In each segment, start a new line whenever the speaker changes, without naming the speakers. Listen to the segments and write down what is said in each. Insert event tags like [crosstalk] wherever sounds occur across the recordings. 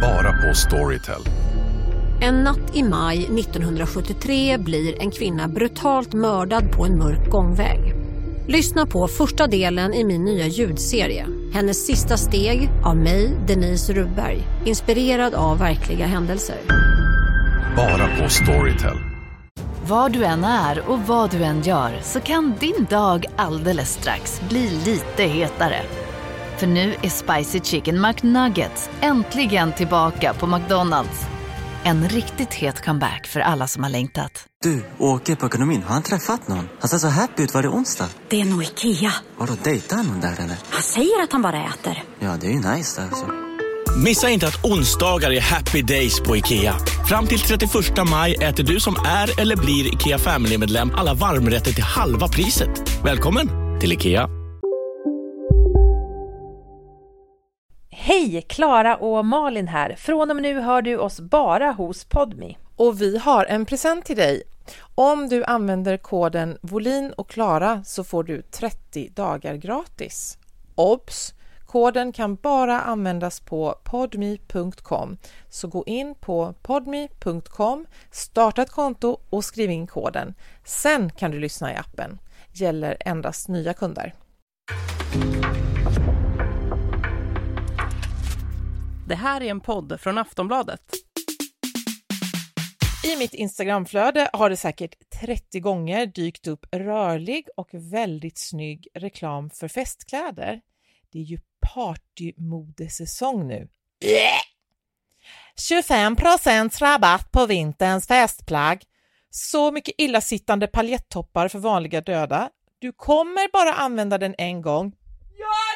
Bara på Storytel.
En natt i maj 1973 blir en kvinna brutalt mördad på en mörk gångväg. Lyssna på första delen i min nya ljudserie. Hennes sista steg av mig, Denise Rubberg. Inspirerad av verkliga händelser.
Bara på Storytel.
Var du än är och vad du än gör så kan din dag alldeles strax bli lite hetare. För nu är Spicy Chicken McNuggets äntligen tillbaka på McDonalds. En riktigt het comeback för alla som har längtat.
Du, åker på ekonomin. Har han träffat någon? Han ser så happy ut. Var det onsdag?
Det är nog Ikea.
Har du dejtat någon där eller?
Han säger att han bara äter.
Ja, det är ju nice där alltså.
Missa inte att onsdagar är happy days på IKEA. Fram till 31 maj äter du som är eller blir IKEA Family-medlem alla varmrätter till halva priset. Välkommen till IKEA.
Hej! Klara och Malin här. Från och med nu hör du oss bara hos Podmi.
Och vi har en present till dig. Om du använder koden Volin och Klara så får du 30 dagar gratis. Obs! Koden kan bara användas på podme.com. Så gå in på podme.com, starta ett konto och skriv in koden. Sen kan du lyssna i appen. Gäller endast nya kunder.
Det här är en podd från Aftonbladet.
I mitt Instagramflöde har det säkert 30 gånger dykt upp rörlig och väldigt snygg reklam för festkläder. Det är ju partymodesäsong nu. 25% rabatt på vinterns festplagg. Så mycket illasittande paljettoppar för vanliga döda. Du kommer bara använda den en gång. Inte!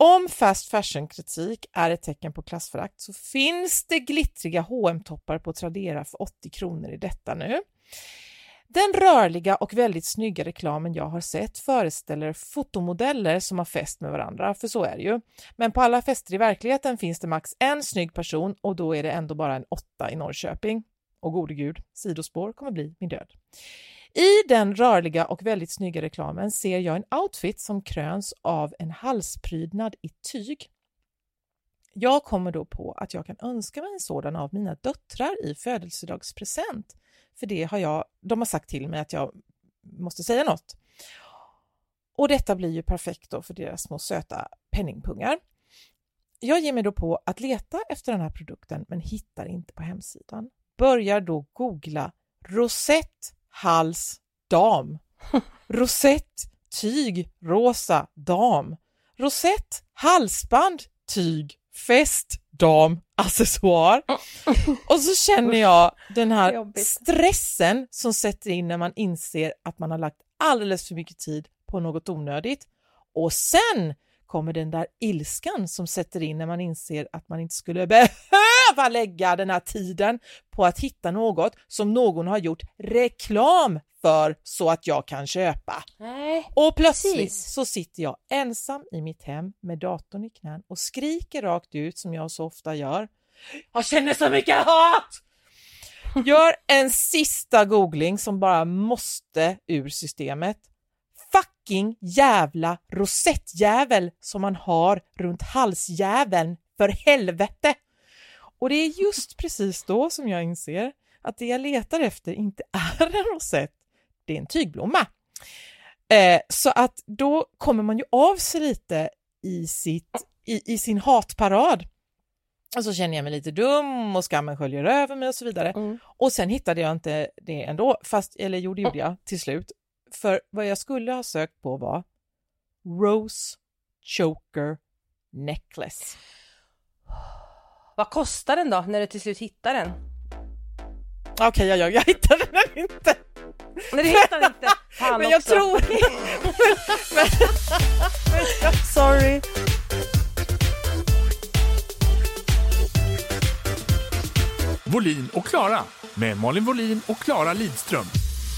Om fast fashion-kritik är ett tecken på klassförakt så finns det glittriga hm toppar på Tradera för 80 kronor i detta nu. Den rörliga och väldigt snygga reklamen jag har sett föreställer fotomodeller som har fest med varandra, för så är det ju. Men på alla fester i verkligheten finns det max en snygg person och då är det ändå bara en åtta i Norrköping. Och gode gud, sidospår kommer bli min död. I den rörliga och väldigt snygga reklamen ser jag en outfit som kröns av en halsprydnad i tyg. Jag kommer då på att jag kan önska mig en sådan av mina döttrar i födelsedagspresent. För det har jag, de har sagt till mig att jag måste säga något. Och detta blir ju perfekt då för deras små söta penningpungar. Jag ger mig då på att leta efter den här produkten men hittar inte på hemsidan. Börjar då googla rosett hals dam. Rosett tyg rosa dam. Rosett halsband tyg fest dam accessoar. [laughs] Och så känner jag den här stressen som sätter in när man inser att man har lagt alldeles för mycket tid på något onödigt. Och sen kommer den där ilskan som sätter in när man inser att man inte skulle behöva lägga den här tiden på att hitta något som någon har gjort reklam för så att jag kan köpa.
Nej,
och plötsligt
precis.
så sitter jag ensam i mitt hem med datorn i knän och skriker rakt ut som jag så ofta gör. Jag känner så mycket hat! Gör en sista googling som bara måste ur systemet. Fucking jävla rosettjävel som man har runt halsjäveln, för helvete! Och det är just precis då som jag inser att det jag letar efter inte [laughs] är en rosett, det är en tygblomma. Eh, så att då kommer man ju av sig lite i, sitt, i, i sin hatparad. Och så känner jag mig lite dum och skammen sköljer över mig och så vidare.
Mm.
Och sen hittade jag inte det ändå, fast, eller jo det gjorde jag till slut. För vad jag skulle ha sökt på var Rose Choker Necklace.
Vad kostar den då när du till slut hittar den?
Okej, jag, jag, jag hittade den inte.
Nej, du hittar den inte. [laughs] Fan
Men jag
också.
tror... men, [laughs] men, sorry.
Volin och Klara med Malin Volin och Klara Lidström.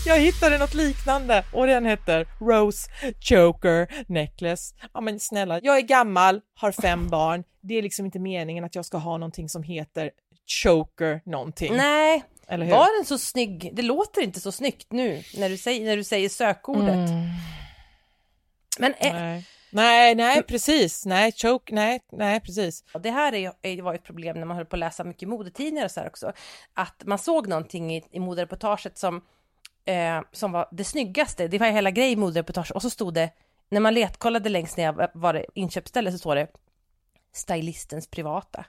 Jag hittade något liknande och den heter Rose Choker Necklace. Ja men snälla, jag är gammal, har fem barn. Det är liksom inte meningen att jag ska ha någonting som heter Choker någonting.
Nej,
Eller hur?
var den så snygg? Det låter inte så snyggt nu när du säger, när du säger sökordet.
Mm.
Men eh,
Nej. Nej, nej, precis. Nej, choke, nej, nej, precis.
Och det här är, är, var ett problem när man höll på att läsa mycket modetidningar och så här också. Att man såg någonting i, i modereportaget som, eh, som var det snyggaste. Det var hela grejen i modereportaget och så stod det, när man letkollade längst ner var det inköpsställe så står det stylistens privata.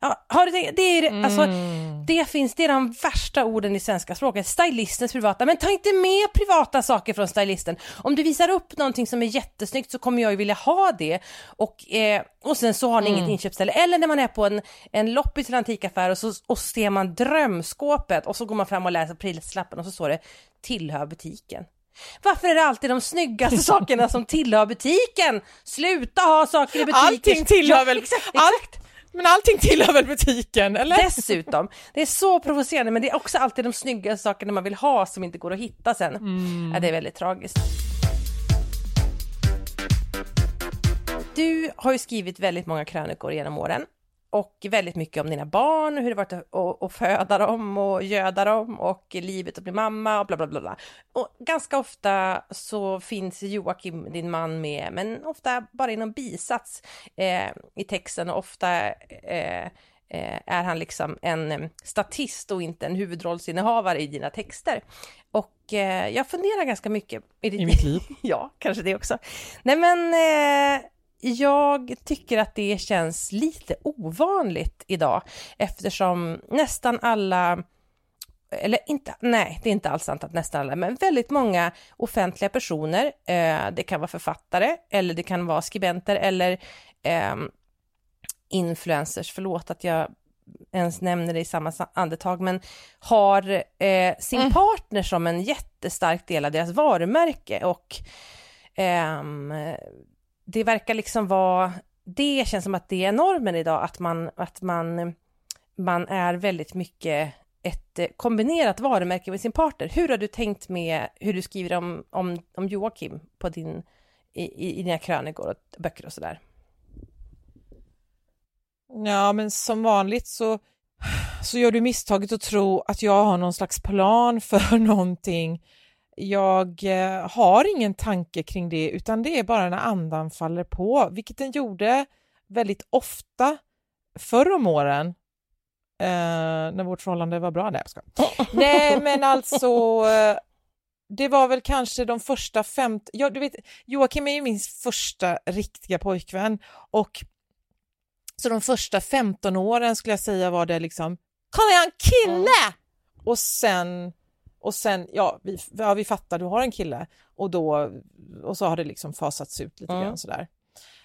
Ja, har du tänkt, det är alltså,
Mm.
det finns, det är de värsta orden i svenska språket. Stylistens privata, men ta inte med privata saker från stylisten. Om du visar upp någonting som är jättesnyggt så kommer jag ju vilja ha det. Och, eh, och sen så har ni
Mm.
inget inköpsställe. Eller när man är på en, en loppis eller antikaffär och så och ser man drömskåpet och så går man fram och läser prislappen och så står det tillhör butiken. Varför är det alltid de snyggaste [laughs] sakerna som tillhör butiken? Sluta ha saker i butiker.
Allting tillhör
Ja,
väl...
Exakt,
All-
exakt.
Men allting tillhör väl butiken, eller?
Dessutom, det är så provocerande men det är också alltid de snygga sakerna man vill ha som inte går att hitta sen. Ja, det är väldigt tragiskt. Du har ju skrivit väldigt många krönikor genom åren och väldigt mycket om dina barn och hur det varit att, att, att föda dem och göda dem och livet att bli mamma och bla bla bla. bla. Och ganska ofta så finns Joakim, din man, med, men ofta bara i någon bisats eh, i texten och ofta eh, eh, är han liksom en eh, statist och inte en huvudrollsinnehavare i dina texter. Och eh, jag funderar ganska mycket i, ditt...
I mitt liv. [laughs]
ja, kanske det också. Nej men eh, jag tycker att det känns lite ovanligt idag eftersom nästan alla eller inte, nej, det är inte alls sant att nästan alla, men väldigt många offentliga personer, eh, det kan vara författare eller det kan vara skribenter eller eh, influencers, förlåt att jag ens nämner det i samma sa- andetag, men har eh, sin partner som en jättestark del av deras varumärke och ehm, det verkar liksom vara, det känns som att det är normen idag, att man, att man, man är väldigt mycket ett eh, kombinerat varumärke med sin partner. Hur har du tänkt med hur du skriver om, om, om Joakim på din, i, i, i dina krönikor och böcker och sådär?
Ja, men som vanligt så, så gör du misstaget att tro att jag har någon slags plan för [laughs] någonting. Jag eh, har ingen tanke kring det, utan det är bara när andan faller på, vilket den gjorde väldigt ofta förr om åren. Eh, när vårt förhållande var bra. Nej, jag skojar. [laughs] Nej, men alltså, eh, det var väl kanske de första fem... Ja, du vet, Joakim är ju min första riktiga pojkvän och så de första 15 åren skulle jag säga var det liksom, kolla jag har en kille! Och sen, och sen ja, vi, ja, vi fattar, du har en kille. Och, då, och så har det liksom fasats ut lite
Mm.
grann sådär.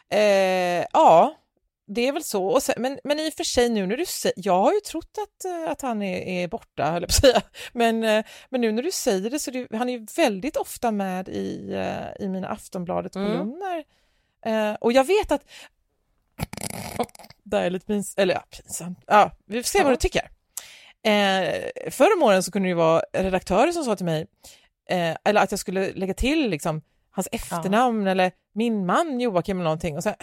Eh, ja, det är väl så. Och sen, men, men i och för sig nu när du säger, jag har ju trott att, eh, att han är, är borta, höll jag på att säga. Men, eh, men nu när du säger det så är det, han är ju väldigt ofta med i, eh, i mina Aftonbladet-kolumner. Eh, och jag vet att det är lite pins eller ja, pinsamt. Ja, vi får se vad du tycker. Eh, förr om åren så kunde det ju vara redaktörer som sa till mig, eh, eller att jag skulle lägga till liksom, hans efternamn eller min man Joakim eller någonting. Och, sen,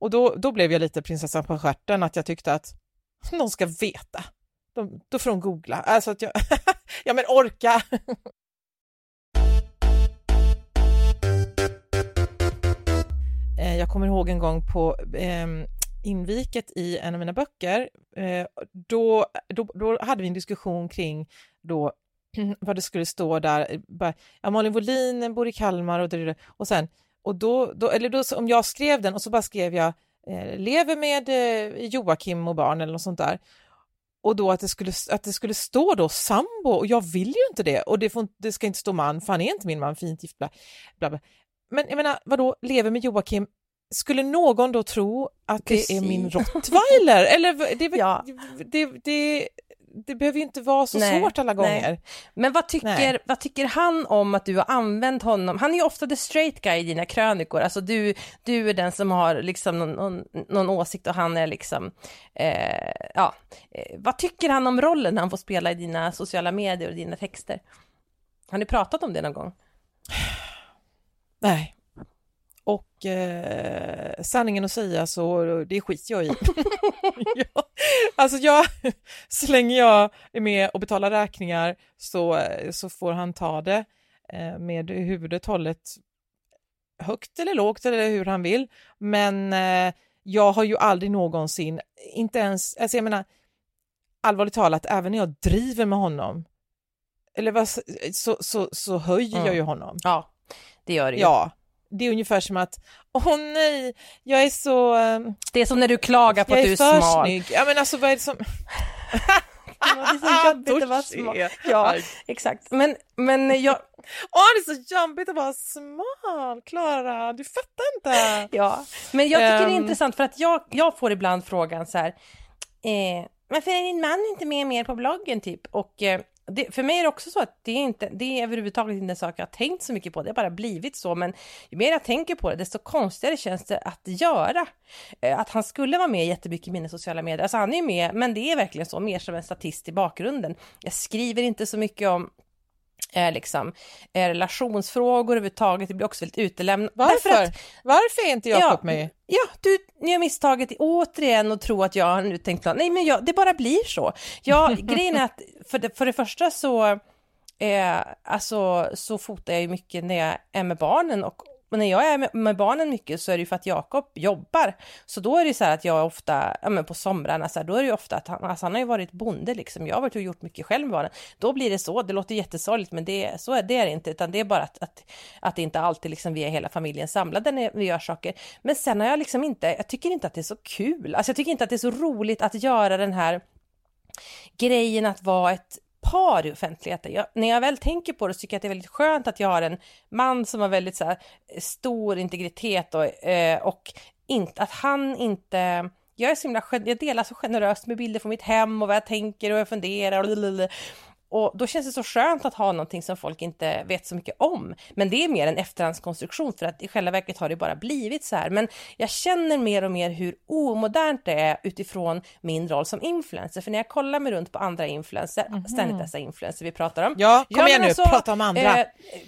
och då, då blev jag lite prinsessan på stjärten att jag tyckte att någon ska veta. De, då får de googla. Alltså att jag, [laughs] ja men orka! Eh, Jag kommer ihåg en gång på eh, inviket i en av mina böcker, eh, då, då, då hade vi en diskussion kring då [clears throat] vad det skulle stå där, eh, bara, ja, Malin Wohlin bor i Kalmar och, och sen, och då, då, eller då, om jag skrev den och så bara skrev jag eh, lever med eh, Joakim och barn eller något sånt där. Och då att det skulle, att det skulle stå då sambo och jag vill ju inte det och det, får, det ska inte stå man för han är inte min man, fint gift, bla, bla, bla. Men jag menar, vadå, lever med Joakim, skulle någon då tro att det är min
Precis.
rottweiler? Eller det,
Ja.
det, det, det behöver ju inte vara så
Nej,
svårt alla
nej.
gånger.
Men vad tycker,
Nej.
vad tycker han om att du har använt honom? Han är ju ofta the straight guy i dina krönikor, alltså du, du är den som har liksom någon, någon, någon åsikt och han är liksom, eh, ja, eh, vad tycker han om rollen han får spela i dina sociala medier och dina texter? Har ni pratat om det någon gång?
Nej. Och eh, sanningen att säga så det skiter jag i. [laughs] ja. Alltså jag, så länge jag är med och betalar räkningar så, så får han ta det eh, med huvudet hållet högt eller lågt eller hur han vill. Men eh, jag har ju aldrig någonsin, inte ens, alltså jag menar allvarligt talat, även när jag driver med honom, eller vad, så, så, så höjer
Mm.
jag ju honom.
Ja, det gör det ju.
Ja, det är ungefär som att, åh nej, jag är så... ehm,
Det är som när du klagar på
jag
att du
är
är
för
smal.
snygg. Ja men alltså vad är det som... [laughs]
Det är så jobbigt att vara smal. Ja, exakt. Men, men jag,
Åh, det är så jobbigt att vara smal, Klara, du fattar inte.
ja. men jag tycker det är
Ehm.
intressant för att jag, jag får ibland frågan så här, eh, varför är din man inte med mer på bloggen typ? Och eh, det, för mig är det också så att det är, inte, det är överhuvudtaget inte en sak jag har tänkt så mycket på, det har bara blivit så, men ju mer jag tänker på det, desto konstigare känns det att göra. Eh, att han skulle vara med jättemycket i mina sociala medier, alltså han är ju med, men det är verkligen så, mer som en statist i bakgrunden. Jag skriver inte så mycket om eh, liksom, eh, relationsfrågor överhuvudtaget, det blir också väldigt utelämnat.
Varför?
Att,
Varför är inte Jakob
Ja.
med?
Ja, du gör misstaget återigen och tro att jag har nu tänkt plan. Nej, men jag, det bara blir så. Ja, [laughs] grejen är att för det, för det första så, eh, alltså, så fotar jag ju mycket när jag är med barnen och och när jag är med, med barnen mycket så är det ju för att Jakob jobbar. Så då är det så här att jag ofta, ja men på somrarna, så här, då är det ju ofta att han, alltså han har ju varit bonde liksom. Jag har varit och gjort mycket själv med barnen. Då blir det så, det låter jättesorgligt men det, så är det är det inte, utan det är bara att, att, att det inte alltid liksom vi är hela familjen samlade när vi gör saker. Men sen har jag liksom inte, jag tycker inte att det är så kul. Alltså jag tycker inte att det är så roligt att göra den här grejen att vara ett par i offentligheten. Jag, när jag väl tänker på det så tycker jag att det är väldigt skönt att jag har en man som har väldigt så här, stor integritet och, eh, och inte, att han inte jag är så himla, jag delar så generöst med bilder från mitt hem och vad jag tänker och vad jag funderar och lalalala. Och då känns det så skönt att ha någonting som folk inte vet så mycket om. Men det är mer en efterhandskonstruktion för att i själva verket har det bara blivit så här. Men jag känner mer och mer hur omodernt det är utifrån min roll som influencer. För när jag kollar mig runt på andra influencer, ständigt dessa influencer vi pratar om.
Ja, kom igen nu, prata om andra.
Eh,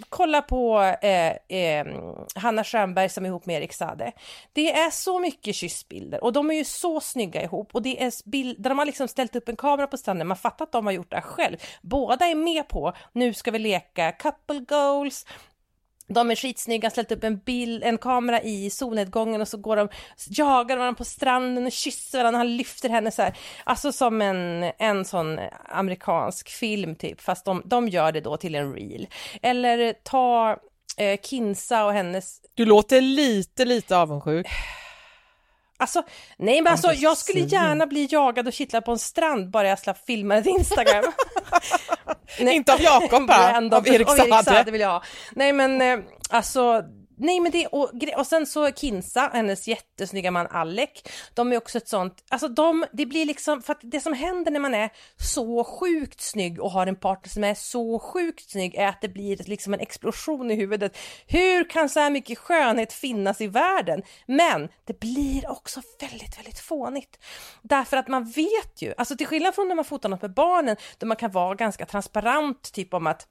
kolla på eh, eh, Hanna Schönberg som är ihop med Erik Sade. Det är så mycket kyssbilder och de är ju så snygga ihop och det är bild där de har liksom ställt upp en kamera på stranden. Man fattar att de har gjort det här själv. Båda är med på nu ska vi leka couple goals. De är skitsnygga, ställt upp en bild, en kamera i solnedgången och så går de, jagar varandra på stranden och kysser varandra, han lyfter henne så här. Alltså som en, en sån amerikansk film typ, fast de, de gör det då till en reel. Eller ta eh, Kinsa och hennes
Du låter lite, lite avundsjuk.
Alltså, nej men alltså jag skulle gärna bli jagad och kittlad på en strand bara jag slapp filma till Instagram. [laughs] [laughs] nej.
Inte av Jakob bara, [laughs] av Erik
av Erik
Saade.
Saade vill jag ha. Nej men eh, alltså, nej men det, och, och sen så Kinsa, hennes jättesnygga man Alec, de är också ett sånt, alltså de, det blir liksom, för att det som händer när man är så sjukt snygg och har en partner som är så sjukt snygg är att det blir liksom en explosion i huvudet. Hur kan så här mycket skönhet finnas i världen? Men det blir också väldigt, väldigt fånigt. Därför att man vet ju, alltså till skillnad från när man fotar något med barnen, där man kan vara ganska transparent, typ om att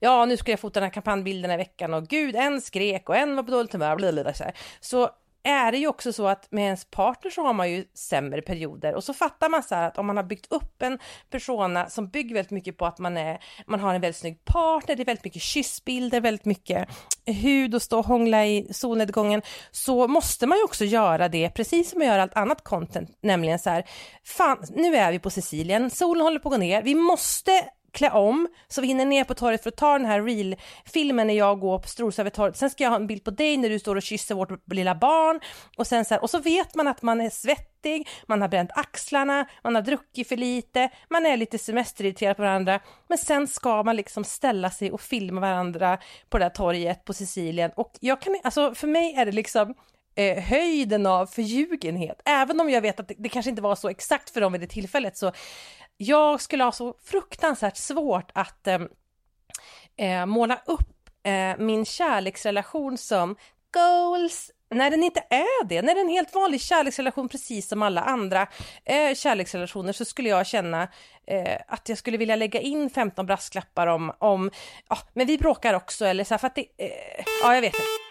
ja, nu ska jag fota den här kampanjbilden i veckan och gud, en skrek och en var på dåligt humör, blablabla, så, här. så är det ju också så att med ens partner så har man ju sämre perioder och så fattar man så här att om man har byggt upp en persona som bygger väldigt mycket på att man är, man har en väldigt snygg partner, det är väldigt mycket kyssbilder, väldigt mycket hud och stå och hångla i solnedgången, så måste man ju också göra det precis som man gör allt annat content, nämligen så här, fan, nu är vi på Sicilien, solen håller på att gå ner, vi måste klä om så vi hinner ner på torget för att ta den här real-filmen när jag går på Storsa över torget. Sen ska jag ha en bild på dig när du står och kysser vårt lilla barn. Och sen så här, och så vet man att man är svettig, man har bränt axlarna, man har druckit för lite, man är lite semesterirriterad på varandra, men sen ska man liksom ställa sig och filma varandra på det där torget på Sicilien. Och jag kan, alltså för mig är det liksom eh, höjden av förljugenhet. Även om jag vet att det, det kanske inte var så exakt för dem vid det tillfället så jag skulle ha så fruktansvärt svårt att ehm, eh, måla upp eh, min kärleksrelation som goals när den inte är det, när det är en helt vanlig kärleksrelation precis som alla andra eh, kärleksrelationer så skulle jag känna eh, att jag skulle vilja lägga in 15 brasklappar om, om ja, men vi bråkar också eller så här, för att det, eh, ja jag vet inte.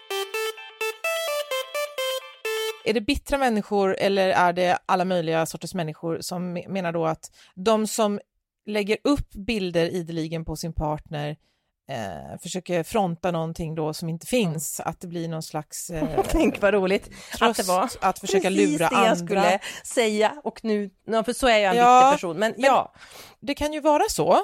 Är det bittra människor eller är det alla möjliga sorters människor som me- menar då att de som lägger upp bilder ideligen på sin partner eh, försöker fronta någonting då som inte finns, att det blir någon slags... [laughs] Eh,
Tänk vad roligt att det var
att försöka
precis
lura
det
andra.
jag skulle säga och nu, för så är jag en
Ja,
viktig person, men,
men-
ja.
Det kan ju vara så.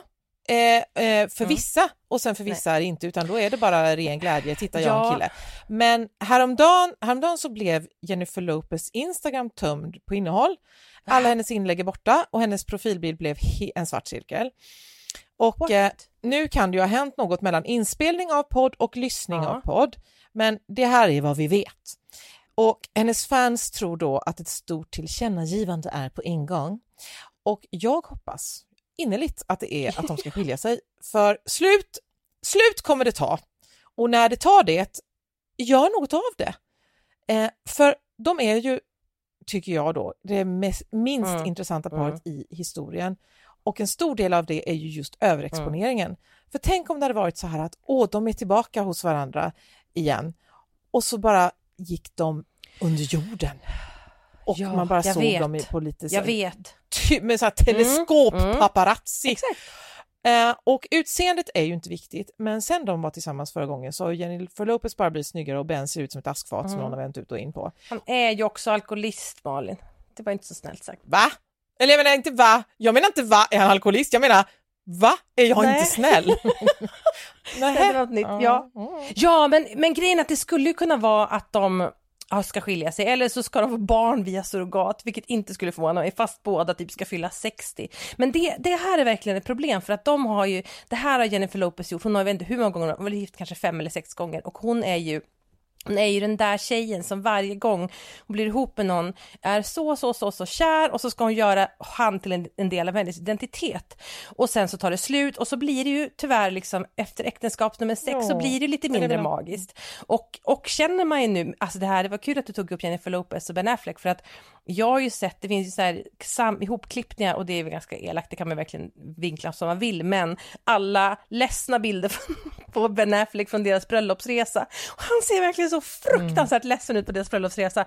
Eh, eh, för
Mm.
vissa och sen för vissa är det inte utan då är det bara ren glädje, titta jag
Ja.
en kille. Men häromdagen, häromdagen så blev Jennifer Lopez Instagram tömd på innehåll. Alla hennes inlägg är borta och hennes profilbild blev en svart cirkel. Och eh, nu kan det ju ha hänt något mellan inspelning av podd och lyssning
Ja.
av podd, men det här är vad vi vet. Och hennes fans tror då att ett stort tillkännagivande är på ingång. Och jag hoppas innerligt att det är att de ska [laughs] skilja sig, för slut, slut kommer det ta. Och när det tar det, gör något av det. Eh, för de är ju, tycker jag då, det mest, minst
Mm.
intressanta
Mm.
paret i historien. Och en stor del av det är ju just överexponeringen.
Mm.
För tänk om det hade varit så här att åh, de är tillbaka hos varandra igen och så bara gick de under jorden. Och
Ja,
man bara såg
vet.
dem i- på lite så
Jag vet.
med så här
Mm,
teleskop-paparazzi.
Exakt.
Eh, och utseendet är ju inte viktigt, men sen de var tillsammans förra gången så har Jennifer Lopez bara blivit snyggare och Ben ser ut som ett askfat som
Mm.
någon har vänt ut och in på.
Han är ju också alkoholist, Malin. Det var inte så snällt sagt.
Va? Eller jag menar inte va, jag menar inte va, är han alkoholist? Jag menar va, är jag
Nej.
inte snäll? [laughs]
Det var något nytt, ja. Ja, men, men grejen att det skulle ju kunna vara att de ska skilja sig eller så ska de få barn via surrogat, vilket inte skulle förvåna mig, fast båda typ ska fylla 60. Men det, det här är verkligen ett problem för att de har ju, det här har Jennifer Lopez gjort, hon har jag vet inte hur många gånger, hon har varit gift kanske fem eller sex gånger och hon är ju hon är ju den där tjejen som varje gång hon blir ihop med någon är så, så, så, så kär och så ska hon göra han till en, en del av hennes identitet. Och sen så tar det slut och så blir det ju tyvärr liksom efter äktenskap nummer sex så
Ja,
blir det lite
det
mindre
väl-
magiskt. Och, och känner man ju nu, alltså det här, det var kul att du tog upp Jennifer Lopez och Ben Affleck för att jag har ju sett, det finns ju så här sam, ihopklippningar och det är väl ganska elakt, det kan man verkligen vinkla som man vill, men alla ledsna bilder [laughs] på Ben Affleck från deras bröllopsresa. Och han ser verkligen så fruktansvärt ledsen ut på deras bröllopsresa.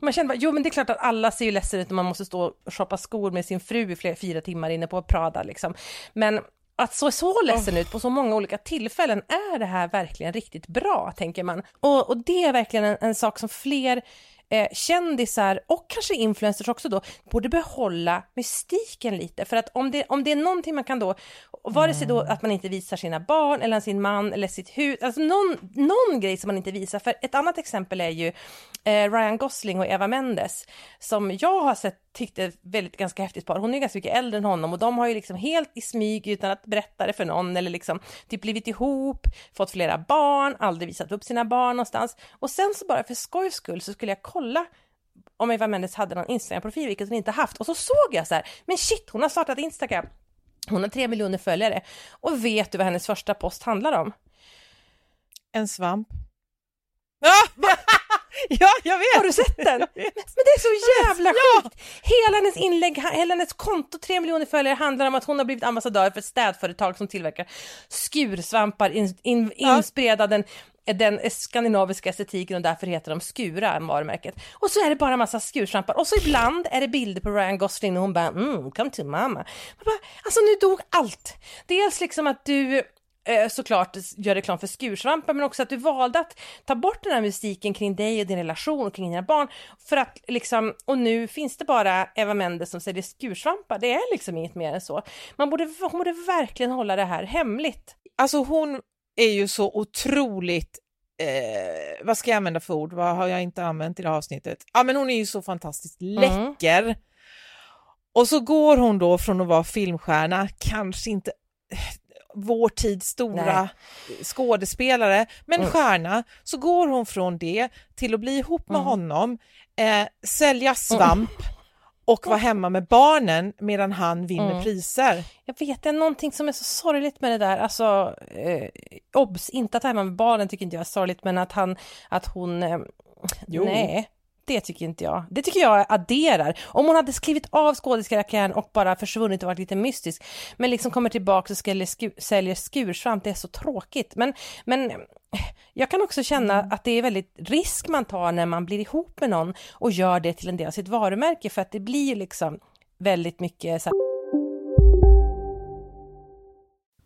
Man känner bara, jo men det är klart att alla ser ju ledsen ut när man måste stå och shoppa skor med sin fru i flera, fyra timmar inne på Prada liksom. Men att så så ledsen ut på så många olika tillfällen, är det här verkligen riktigt bra, tänker man. Och, och det är verkligen en, en sak som fler eh, kändisar och kanske influencers också då borde behålla mystiken lite. För att om det, om det är någonting man kan då, vare sig då att man inte visar sina barn eller sin man eller sitt hus, alltså någon, någon grej som man inte visar. För ett annat exempel är ju eh, Ryan Gosling och Eva Mendes som jag har sett tyckte väldigt ganska häftigt par. Hon är ganska mycket äldre än honom och de har ju liksom helt i smyg utan att berätta det för någon eller liksom typ blivit ihop, fått flera barn, aldrig visat upp sina barn någonstans. Och sen så bara för skojs skull så skulle jag kolla om Eva Mendes hade någon Instagram-profil, vilket hon inte haft. Och så såg jag så här, men shit, hon har startat Instagram. Hon har tre miljoner följare. Och vet du vad hennes första post handlar om?
En svamp. [laughs] [laughs] Ja, [laughs] ja jag vet!
Har du sett den? [laughs] Men, det är så jävla sjukt! Hela hennes inlägg, hela hennes konto, tre miljoner följare, handlar om att hon har blivit ambassadör för ett städföretag som tillverkar skursvampar in, in,
Ja.
inspirerade den, den skandinaviska estetiken och därför heter de Skura, varumärket. Och så är det bara massa skursvampar och så ibland är det bilder på Ryan Gosling och hon bara mm, come to mama. Bara, alltså nu dog allt. Dels liksom att du såklart gör reklam för skursvampar men också att du valde att ta bort den här mystiken kring dig och din relation och kring dina barn för att liksom, och nu finns det bara Eva Mendes som säljer skursvampar, det är liksom inget mer än så. Man borde, hon borde verkligen hålla det här hemligt.
Alltså hon är ju så otroligt, eh, vad ska jag använda för ord, vad har jag inte använt i det här avsnittet? Ja men hon är ju så fantastiskt läcker. Och så går hon då från att vara filmstjärna, kanske inte eh, vår tids stora skådespelare, men
Mm.
stjärna, så går hon från det till att bli ihop med
Mm.
honom, eh, sälja svamp och vara hemma med barnen medan han vinner
Mm.
priser.
Jag vet, det är någonting som är så sorgligt med det där, alltså eh, obs, inte att hemma med barnen tycker inte jag är sorgligt, men att han, att hon, eh,
Jo.
nej. Det tycker inte jag. Det tycker jag adderar. Om hon hade skrivit av skådespelarkarriären och bara försvunnit och varit lite mystisk, men liksom kommer tillbaka och säljer, sku, säljer skursvamp, det är så tråkigt. Men, men jag kan också känna att det är väldigt risk man tar när man blir ihop med någon och gör det till en del av sitt varumärke, för att det blir liksom väldigt mycket så här,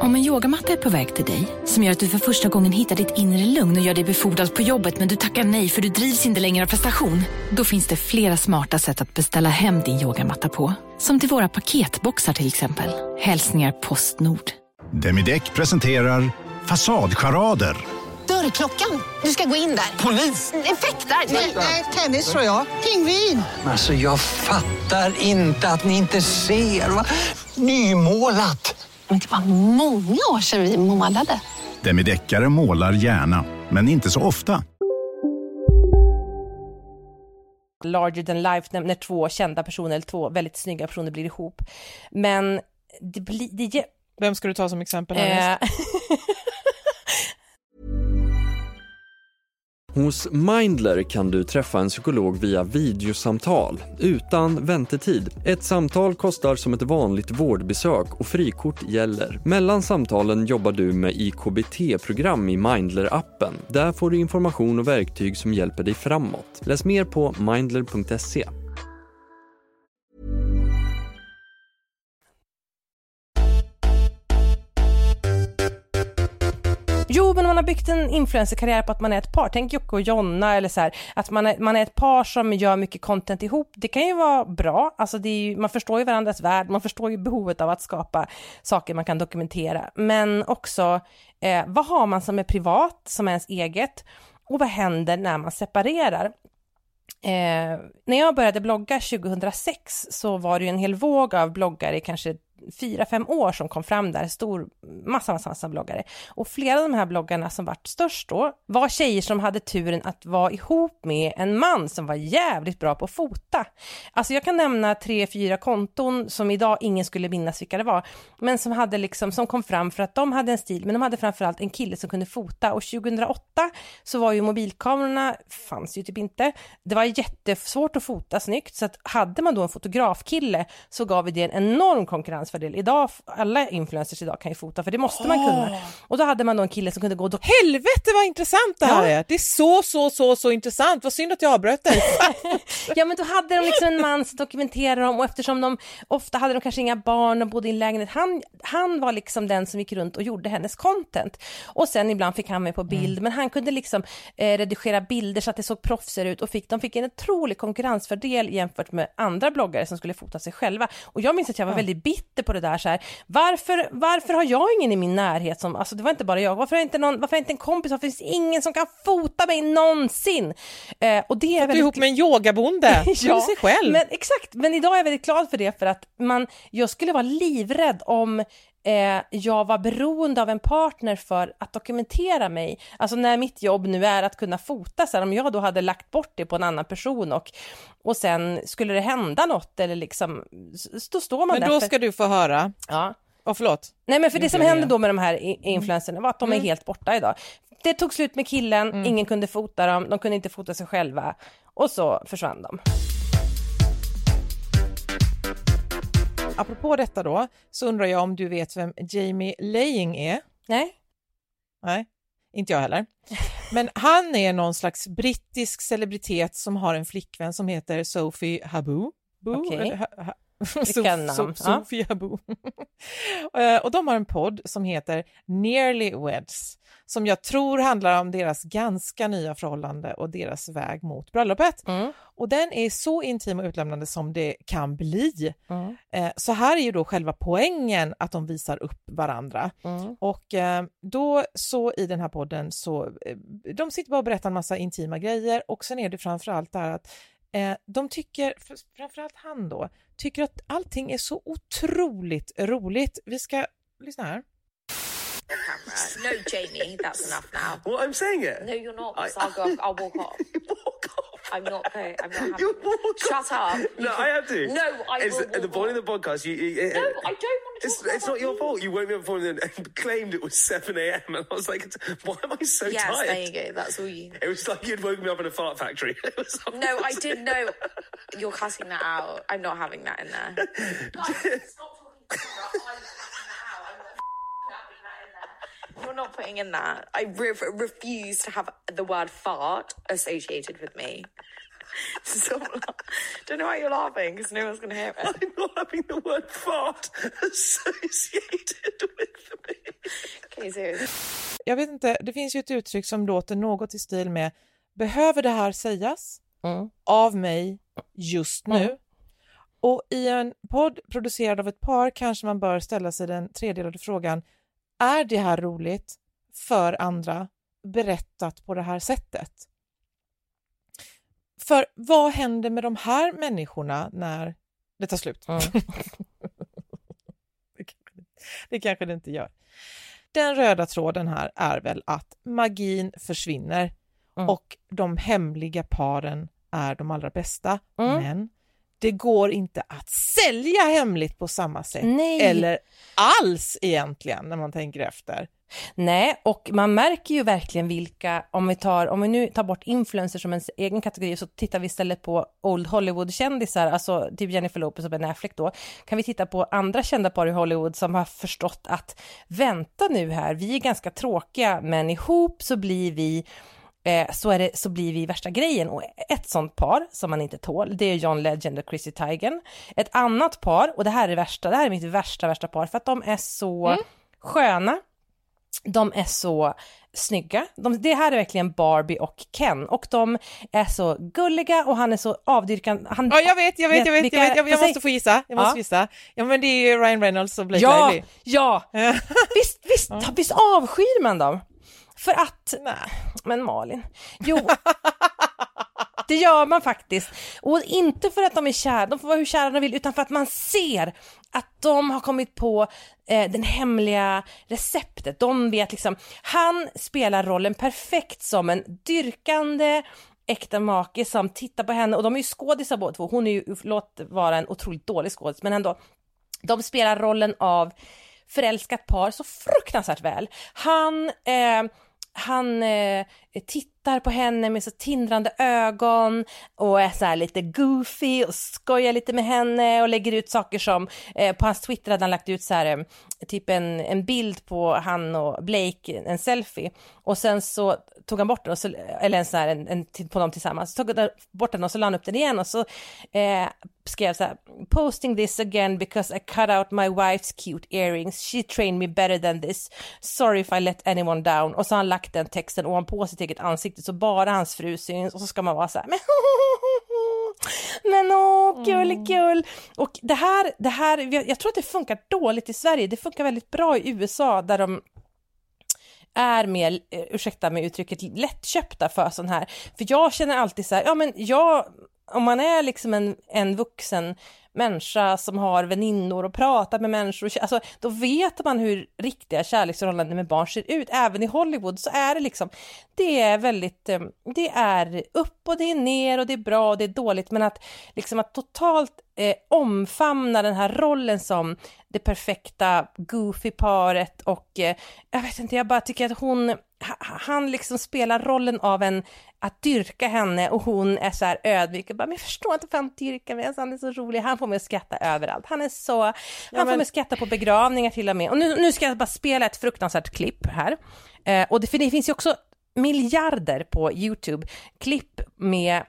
Om en yogamatta är på väg till dig, som gör att du för första gången hittar ditt inre lugn och gör dig befordrad på jobbet men du tackar nej för du drivs inte längre av prestation. Då finns det flera smarta sätt att beställa hem din yogamatta på. Som till våra paketboxar till exempel. Hälsningar Postnord.
Demideck presenterar Fasadcharader.
Dörrklockan. Du ska gå in där. Polis? Effektar? Nej, tennis tror jag. Pingvin.
Alltså jag fattar inte att ni inte ser. Va? Nymålat!
Men det var många år sedan vi målade.
Demideckare målar gärna, men inte så ofta.
larger than life när, när två kända personer eller två väldigt snygga personer blir ihop. Men det blir... Det,
Vem ska du ta som exempel
eh, [laughs]
Hos Mindler kan du träffa en psykolog via videosamtal utan väntetid. Ett samtal kostar som ett vanligt vårdbesök och frikort gäller. Mellan samtalen jobbar du med IKBT-program i Mindler-appen. Där får du information och verktyg som hjälper dig framåt. Läs mer på mindler.se.
Jo, men man har byggt en influencerkarriär på att man är ett par. Tänk Jocke och Jonna eller så här, att man är, man är ett par som gör mycket content ihop. Det kan ju vara bra, alltså det är ju, man förstår ju varandras värld, man förstår ju behovet av att skapa saker man kan dokumentera. Men också, eh, vad har man som är privat, som är ens eget? Och vad händer när man separerar? Eh, när jag började blogga 2006 så var det ju en hel våg av bloggare, kanske fyra, fem år som kom fram där, stor, massa, massa, massa bloggare. Och flera av de här bloggarna som vart störst då var tjejer som hade turen att vara ihop med en man som var jävligt bra på att fota. Alltså jag kan nämna tre, fyra konton som idag ingen skulle minnas vilka det var, men som hade liksom, som kom fram för att de hade en stil, men de hade framförallt en kille som kunde fota och 2008 så var ju mobilkamerorna, fanns ju typ inte, det var jättesvårt att fota snyggt, så att hade man då en fotografkille så gav vi det en enorm konkurrens konkurrensfördel. Idag, alla influencers idag kan ju fota, för det måste man kunna. Och då hade man då en kille som kunde gå och
Helvete vad intressant det här
Ja.
är! Det är så, så, så, så intressant. Vad synd att jag avbröt dig. [laughs]
Ja men då hade de liksom en man som dokumenterade dem och eftersom de ofta hade de kanske inga barn och bodde i en lägenhet, han, han var liksom den som gick runt och gjorde hennes content. Och sen ibland fick han med på bild, men han kunde liksom eh, redigera bilder så att det såg proffsigare ut och fick, de fick en otrolig konkurrensfördel jämfört med andra bloggare som skulle fota sig själva. Och jag minns att jag var väldigt bitter på det där så här, varför, varför har jag ingen i min närhet som, alltså det var inte bara jag, varför jag inte någon, varför jag inte en kompis, varför finns det ingen som kan fota mig någonsin? Eh, och det är
Du är
väldigt
ihop med en yogabonde. [laughs] ja. sig själv.
men exakt, men idag är jag väldigt glad för det för att man, jag skulle vara livrädd om eh, jag var beroende av en partner för att dokumentera mig. Alltså när mitt jobb nu är att kunna fota, så här, om jag då hade lagt bort det på en annan person och, och sen skulle det hända något eller liksom, då står man
Men
där.
då
för-
ska du få höra.
Ja.
Oh, förlåt.
Nej men för det som hände då med de här i- influencerna var att de är
Mm.
helt borta idag. Det tog slut med killen,
Mm.
ingen kunde fota dem, de kunde inte fota sig själva och så försvann de.
Apropå detta då, så undrar jag om du vet vem Jamie Laying är?
Nej.
Nej, inte jag heller. Men han är någon slags brittisk celebritet som har en flickvän som heter Sophie Haboo. Ha, ha, [laughs]
Namn,
So,
ja.
Sophie Haboo. [laughs] Eh, och de har en podd som heter Nearly Weds som jag tror handlar om deras ganska nya förhållande och deras väg mot bröllopet.
Mm.
Och den är så intim och utlämnande som det kan bli.
Mm.
Eh, Så här är ju då själva poängen att de visar upp varandra.
Mm.
Och eh, då så i den här podden så, de sitter bara och berättar en massa intima grejer och sen är det framförallt där att eh, de tycker, fr- framförallt han då, tycker att allting är så otroligt roligt. Vi ska lyssna här.
No, Jamie, that's enough now.
What I'm saying it?
No, you're not. 'cause I'll go. I'll walk off. [laughs] I'm not paying. I'm not [laughs] having. Shut up. You
No,
can-
I have to.
No, I
it's,
will.
At the point of the podcast, you. you
No, uh, I don't want to
It's,
talk about
it's not your
you.
fault. You woke me up before and then claimed it was 7 a.m. And I was like, why am I so
yes,
tired?
there you go. That's all you.
It was like you'd woken me up in a fart factory. [laughs] It was
No, I did know. You're cutting that out. I'm not having that in there. [laughs] You're not putting in that. I re- refuse to have the word fart associated with me. [laughs] Stop la- Don't know why you're laughing because no one's going to hear it.
I'm not having the word fart associated with me.
Okay,
Jag vet inte, det finns ju ett uttryck som låter något i stil med Behöver det här sägas av mig just nu?
Mm.
Och i en podd producerad av ett par kanske man bör ställa sig den tredelade frågan Är det här roligt för andra berättat på det här sättet? För vad händer med de här människorna när det tar slut? [laughs] det, kanske, det kanske det inte gör. Den röda tråden här är väl att magin försvinner och de hemliga paren är de allra bästa.
Mm.
Men det går inte att sälja hemligt på samma sätt.
Nej.
Eller alls egentligen när man tänker efter.
Nej, och man märker ju verkligen vilka, om vi, tar, om vi nu tar bort influencers som en egen kategori så tittar vi istället på Old Hollywood-kändisar, alltså typ Jennifer Lopez och Ben Affleck då, kan vi titta på andra kända par i Hollywood som har förstått att vänta nu här, vi är ganska tråkiga men ihop så blir vi eh, så, är det, så blir vi värsta grejen. Och ett sånt par som man inte tål, det är John Legend och Chrissy Teigen. Ett annat par, och det här är värsta, det här är mitt värsta, värsta par, för att de är så sköna, de är så snygga. De, det här är verkligen Barbie och Ken och de är så gulliga och han är så avdyrkande. Han,
Ja, jag vet, jag vet, jag vet,
vilka-
jag, vet, jag, jag måste få gissa. Jag måste
Ja.
gissa. Ja, men det är ju Ryan Reynolds och Blake
Ja,
Lively.
ja, [laughs] visst, visst, visst avskyr man dem? För att, men Malin, jo, [laughs] det gör man faktiskt. Och inte för att de är kära, de får vara hur kära de vill, utan för att man ser att de har kommit på eh, den hemliga receptet. De vet liksom, han spelar rollen perfekt som en dyrkande äkta make som tittar på henne och de är ju skådisar båda två. Hon är ju, låt vara en otroligt dålig skådis, men ändå. De spelar rollen av förälskat par så fruktansvärt väl. Han, eh, han eh, tittar på henne med så tindrande ögon och är så här lite goofy och skojar lite med henne och lägger ut saker som eh, på hans Twitter hade han lagt ut så här eh, typ en, en bild på han och Blake, en selfie. Och sen så tog han bort den, och så, eller en så här, en, en, på dem tillsammans, så tog han bort den och så la han upp den igen och så eh, skrev så här, posting this again because I cut out my wife's cute earrings, she trained me better than this, sorry if I let anyone down. Och så har han lagt den texten ovanpå sitt eget ansikte så bara hans fru syns och så ska man vara så här, men men åh, gulligull. Och det här, det här, jag jag tror att det funkar dåligt i Sverige, det funkar väldigt bra i USA där de är mer, eh, ursäkta mig uttrycket, lättköpta för sån här. För jag känner alltid så här, ja men jag, om man är liksom en, en vuxen människa som har väninnor och pratar med människor, alltså, då vet man hur riktiga kärleksförhållanden med barn ser ut. Även i Hollywood så är det liksom, det är väldigt, eh, det är upp och det är ner och det är bra och det är dåligt, men att liksom att totalt eh, omfamna den här rollen som det perfekta goofy-paret och eh, jag vet inte, jag bara tycker att hon, han liksom spelar rollen av en, att dyrka henne och hon är så här ödmjuk och bara, men jag förstår inte varför han dyrkar mig, alltså, han är så rolig, han får mig att skratta överallt, han är så, han får
men-
mig att skratta på begravningar till och med. Och nu, nu ska jag bara spela ett fruktansvärt klipp här. Eh, och det, för det finns ju också miljarder på YouTube, klipp med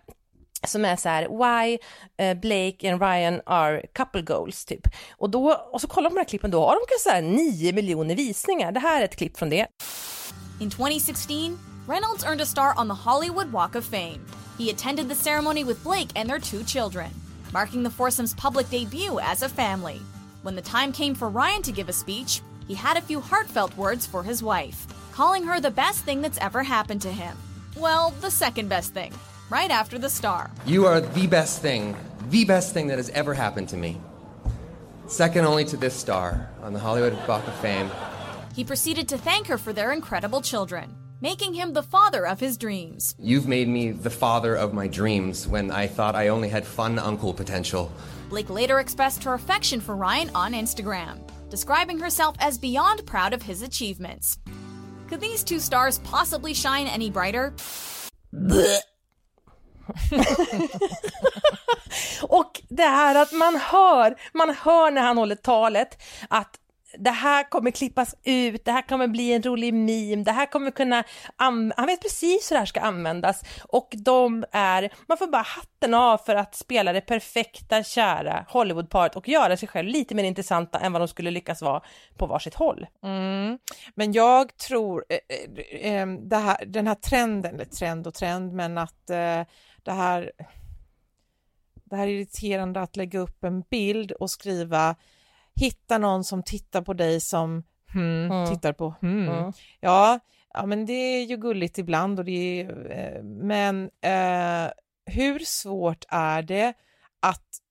som är så här, why eh, Blake and Ryan are couple goals typ. Och, då, och så kollar man på de här klippen, då har de kanske så här 9 miljoner visningar. Det här är ett klipp från det.
In 2016, Reynolds earned a star on the Hollywood Walk of Fame. He attended the ceremony with Blake and their two children, marking the foursome's public debut as a family. When the time came for Ryan to give a speech, he had a few heartfelt words for his wife, calling her the best thing that's ever happened to him. Well, the second best thing, right after the star.
You are the best thing, the best thing that has ever happened to me. Second only to this star on the Hollywood Walk of Fame.
He proceeded to thank her for their incredible children. Making him the father of his dreams.
You've made me the father of my dreams when I thought I only had fun uncle potential.
Blake later expressed her affection for Ryan on Instagram, describing herself as beyond proud of his achievements. Could these two stars possibly shine any brighter? [laughs]
Och det här att man hör, man hör när han håller talet att det här kommer klippas ut, det här kommer bli en rolig meme, det här kommer kunna, han vet precis hur det här ska användas och de är, man får bara hatten av för att spela det perfekta kära Hollywoodparet och göra sig själv lite mer intressanta än vad de skulle lyckas vara på varsitt håll.
Mm. Men jag tror eh, eh, eh det här, den här trenden, eller trend och trend, men att eh, det här det här är irriterande att lägga upp en bild och skriva hitta någon som tittar på dig som hmm, mm. tittar på hmm. Mm. Ja, ja, men det är ju gulligt ibland och det är, eh, men eh, hur svårt är det att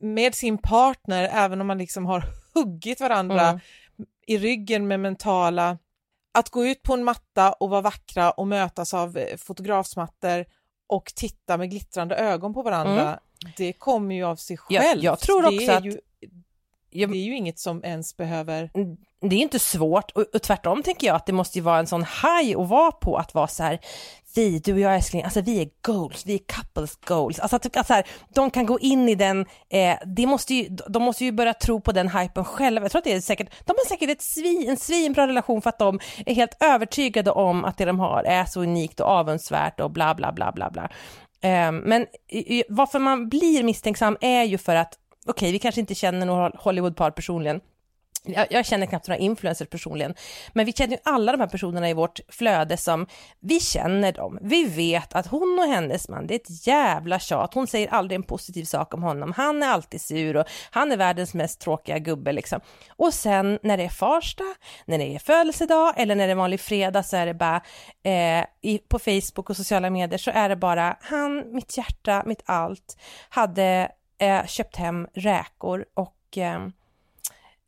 med sin partner, även om man liksom har huggit varandra mm. i ryggen med mentala, att gå ut på en matta och vara vackra och mötas av eh, fotografsmattor och titta med glittrande ögon på varandra, mm. det kommer ju av sig själv.
Jag, jag tror också att
ju jag, det är ju inget som ens behöver...
Det är inte svårt och, och tvärtom tänker jag att det måste ju vara en sån high att vara på att vara så här, vi, du och jag älskling, alltså vi är goals, vi är couples goals, alltså att, att så här, de kan gå in i den, eh, det måste ju, de måste ju börja tro på den hypen själva, jag tror att det är säkert, de har säkert ett svin, en svinbra relation för att de är helt övertygade om att det de har är så unikt och avundsvärt och bla bla bla bla bla. Eh, men varför man blir misstänksam är ju för att okej, okay, vi kanske inte känner några Hollywoodpar personligen, jag, jag, känner knappt några influencers personligen, men vi känner ju alla de här personerna i vårt flöde som, vi känner dem, vi vet att hon och hennes man, det är ett jävla tjat, hon säger aldrig en positiv sak om honom, han är alltid sur och han är världens mest tråkiga gubbe liksom. Och sen när det är Farsta, när det är födelsedag eller när det är vanlig fredag så är det bara, eh, i, på Facebook och sociala medier så är det bara, han, mitt hjärta, mitt allt, hade eh, köpt hem räkor och eh,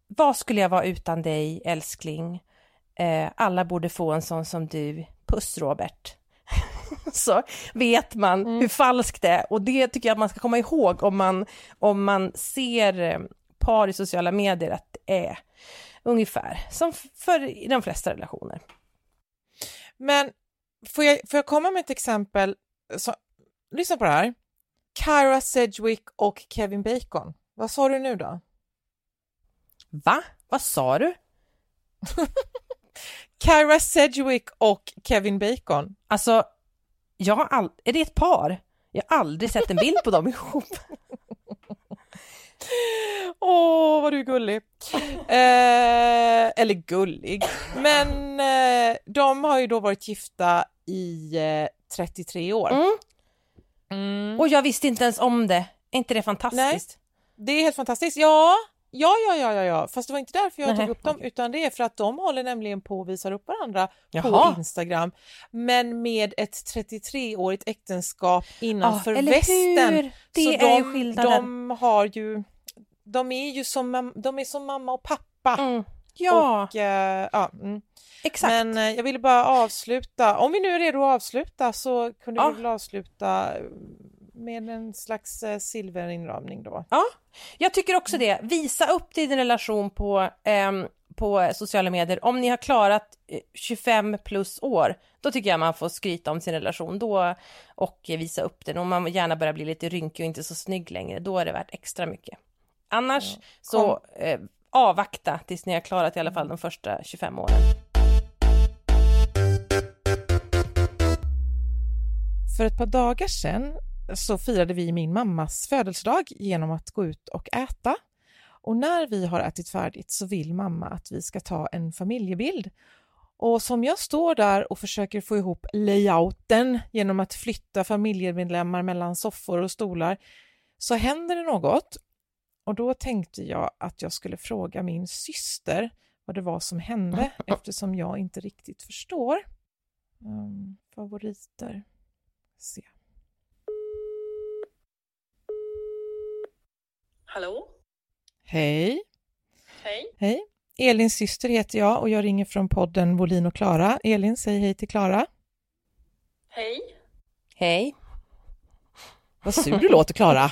vad skulle jag vara utan dig älskling? Eh, alla borde få en sån som du. Puss Robert. [laughs] så vet man mm. hur falskt det är och det tycker jag att man ska komma ihåg om man, om man ser eh, par i sociala medier att det är ungefär som för i de flesta relationer.
Men får jag, får jag komma med ett exempel? Så, lyssna på det här. Kyra Sedgwick och Kevin Bacon. Vad sa du nu då?
Va? Vad sa du? [laughs]
Kyra Sedgwick och Kevin Bacon.
Alltså, jag har all... är det ett par? Jag har aldrig sett en bild på dem ihop. [laughs]
Åh, oh, vad du är gullig. Eh, eller gullig, men eh, de har ju då varit gifta i eh, 33 år.
Mm. Mm. Och jag visste inte ens om det. Är inte det fantastiskt?
Nej, det är helt fantastiskt. Ja, ja, ja, ja, ja, ja. fast det var inte därför jag Nej. tog upp dem utan det är för att de håller nämligen på att visa upp varandra Jaha. på Instagram. Men med ett 33-årigt äktenskap innanför
oh,
västen.
Det
Så
är
de, de har ju, de är ju som, de är som mamma och pappa.
Mm. Ja.
Och, uh, ja mm.
Exakt.
Men uh, jag ville bara avsluta, om vi nu är redo att avsluta så kunde ja. vi väl avsluta med en slags eh, silverinramning då.
Ja, jag tycker också det. Visa upp din relation på, eh, på sociala medier. Om ni har klarat 25 eh, plus år, då tycker jag man får skryta om sin relation då och visa upp den. Om man gärna börjar bli lite rynkig och inte så snygg längre, då är det värt extra mycket. Annars ja. så eh, avvakta tills ni har klarat i alla fall de första 25 åren.
För ett par dagar sedan så firade vi min mammas födelsedag genom att gå ut och äta. Och när vi har ätit färdigt så vill mamma att vi ska ta en familjebild. Och som jag står där och försöker få ihop layouten genom att flytta familjemedlemmar mellan soffor och stolar så händer det något. Och då tänkte jag att jag skulle fråga min syster vad det var som hände [laughs] eftersom jag inte riktigt förstår. Um, favoriter. Se.
Hallå?
Hej.
Hej.
Hej. Elins syster heter jag och jag ringer från podden Volin och Klara. Elin, säg hej till Klara.
Hej.
Hej.
Vad sur du låter, Klara.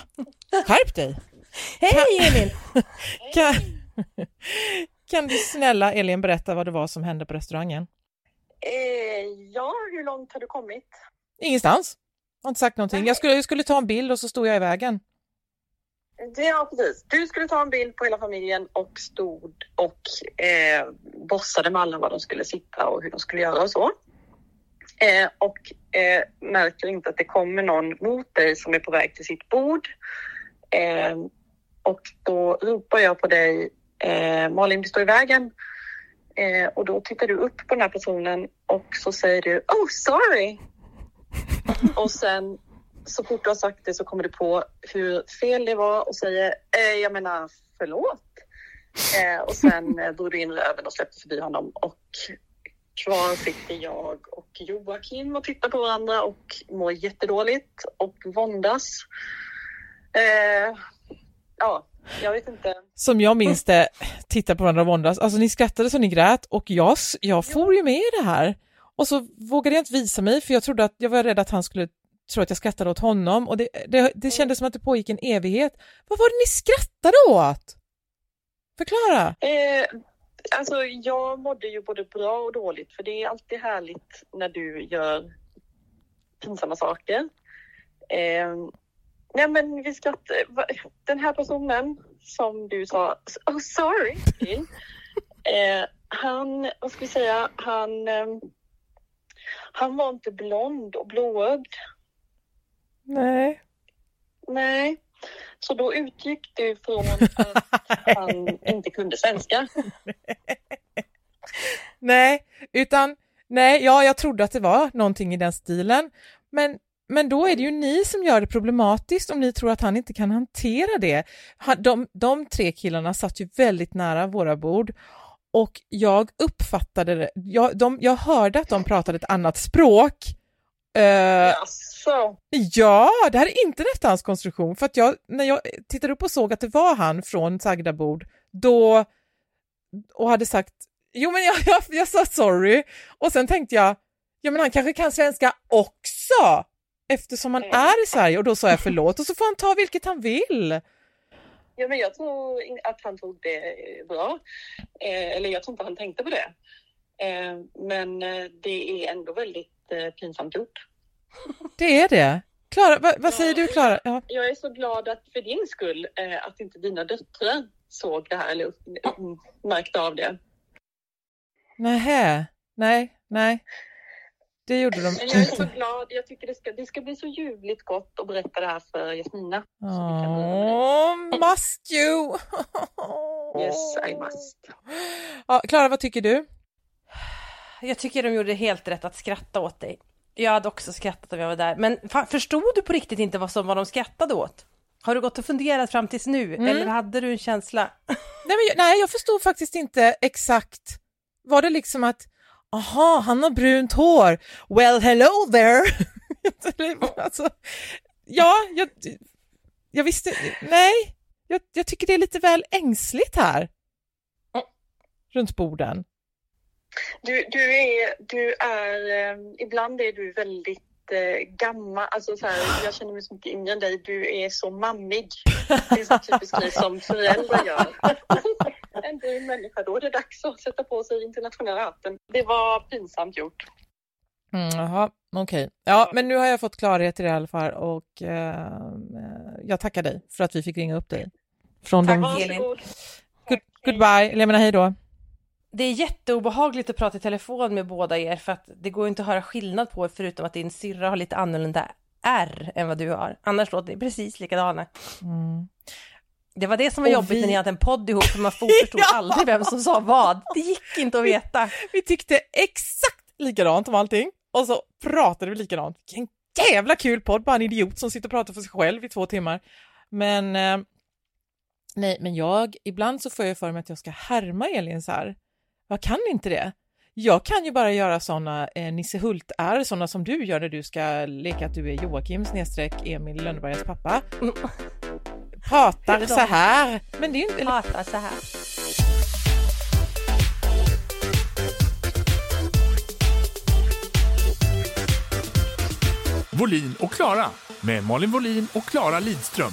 Skärp dig!
Hej Elin! [laughs]
Kan, kan du snälla Elin berätta vad det var som hände på restaurangen?
Eh, ja, hur långt har du kommit?
Ingenstans. Jag har inte sagt någonting. Jag skulle, jag skulle ta en bild och så stod jag i vägen.
Ja, precis. Du skulle ta en bild på hela familjen och stod och eh, bossade med alla var de skulle sitta och hur de skulle göra och så. Eh, och eh, märker inte att det kommer någon mot dig som är på väg till sitt bord. Eh, och då ropar jag på dig, eh, Malin du står i vägen. Eh, och då tittar du upp på den här personen och så säger du Oh sorry! [laughs] och sen så fort du har sagt det så kommer du på hur fel det var och säger eh, jag menar förlåt. Eh, och sen eh, drog du in röven och släppte förbi honom och kvar sitter jag och Joakim och tittar på varandra och mår jättedåligt och våndas. Eh, ja, jag vet inte.
Som jag minns det, titta på varandra och våndas. Alltså ni skrattade så ni grät och jag, jag for ju med i det här. Och så vågade jag inte visa mig för jag trodde att jag var rädd att han skulle tro att jag skrattade åt honom och det, det, det kändes som att det pågick en evighet. Vad var det ni skrattade åt? Förklara!
Eh, alltså jag mådde ju både bra och dåligt för det är alltid härligt när du gör pinsamma saker. Eh, nej men vi skrattade. Den här personen som du sa, oh sorry till, [laughs] eh, han, vad ska vi säga, han, eh, han var inte blond och blåögd.
Nej.
Nej. Så då utgick du från [laughs] att han inte kunde svenska.
Nej, utan nej, ja, jag trodde att det var någonting i den stilen. Men, men då är det ju ni som gör det problematiskt om ni tror att han inte kan hantera det. Han, de, de tre killarna satt ju väldigt nära våra bord och jag uppfattade det, jag, de, jag hörde att de pratade ett annat språk. Uh,
Jaså?
Ja, det här är inte rätt hans konstruktion för att jag, när jag tittade upp och såg att det var han från sagda bord, då och hade sagt jo men jag, [laughs] jag, jag sa sorry och sen tänkte jag ja men han kanske kan svenska också eftersom han är i Sverige och då sa jag förlåt och så får han ta vilket han vill.
Ja, men jag tror att han tog det bra. Eh, eller jag tror inte han tänkte på det. Eh, men eh, det är ändå väldigt eh, pinsamt gjort. [laughs]
Det är det. Klara, vad, vad säger du Klara? Ja.
Jag är så glad att för din skull eh, att inte dina döttrar såg det här eller märkte av det.
Nähä, nej, nej. Det gjorde de
Men jag är så glad. Jag tycker det ska, det ska bli så ljuvligt gott att berätta det här för Jasmina.
Oh, must you! [laughs]
yes, I must.
Ja, Klara, vad tycker du?
Jag tycker de gjorde helt rätt att skratta åt dig. Jag hade också skrattat om jag var där. Men förstod du på riktigt inte vad som var de skrattade åt? Har du gått och funderat fram tills nu mm. eller hade du en känsla?
nej, men jag, nej, jag förstod faktiskt inte exakt. Var det liksom att aha, han har brunt hår, well hello there. [laughs] [laughs] alltså, ja, jag, jag visste, nej, jag, jag, tycker det är lite väl ängsligt här. Runt borden.
Du, du är, du är, um, ibland är du väldigt uh, gammal, alltså så här, jag känner mig så mycket yngre än dig, du är så mammig. Det är så typiskt ni som föräldrar gör. [laughs] en dyr människa, då är det dags att sätta på sig internationella hatten. Det var pinsamt gjort.
Mm, jaha, okej. Okay. Ja, men nu har jag fått klarhet i det i alla fall och eh, jag tackar dig för att vi fick ringa upp dig. Från
Tack,
de...
Elin.
Good, goodbye, eller jag menar hej då.
Det är jätteobehagligt att prata i telefon med båda er för att det går inte att höra skillnad på er förutom att din syrra har lite annorlunda R än vad du har. Annars låter ni precis likadana.
Mm.
Det var det som var och jobbigt vi... när ni hade en podd ihop, för man [laughs] förstod ja! aldrig vem som sa vad. Det gick inte att veta.
Vi, vi tyckte exakt likadant om allting och så pratade vi likadant. Vilken jävla kul podd, bara en idiot som sitter och pratar för sig själv i två timmar. Men eh, nej, men jag, ibland så får jag för mig att jag ska härma Elin så här. Jag kan inte det. Jag kan ju bara göra sådana eh, Nisse Hult-är, sådana som du gör när du ska leka att du är Joakim snedstreck Emil Lönnebergas pappa pratar så här. Men det är ju inte...
Pratar så här.
Volin och Klara med Malin Volin och Klara Lidström.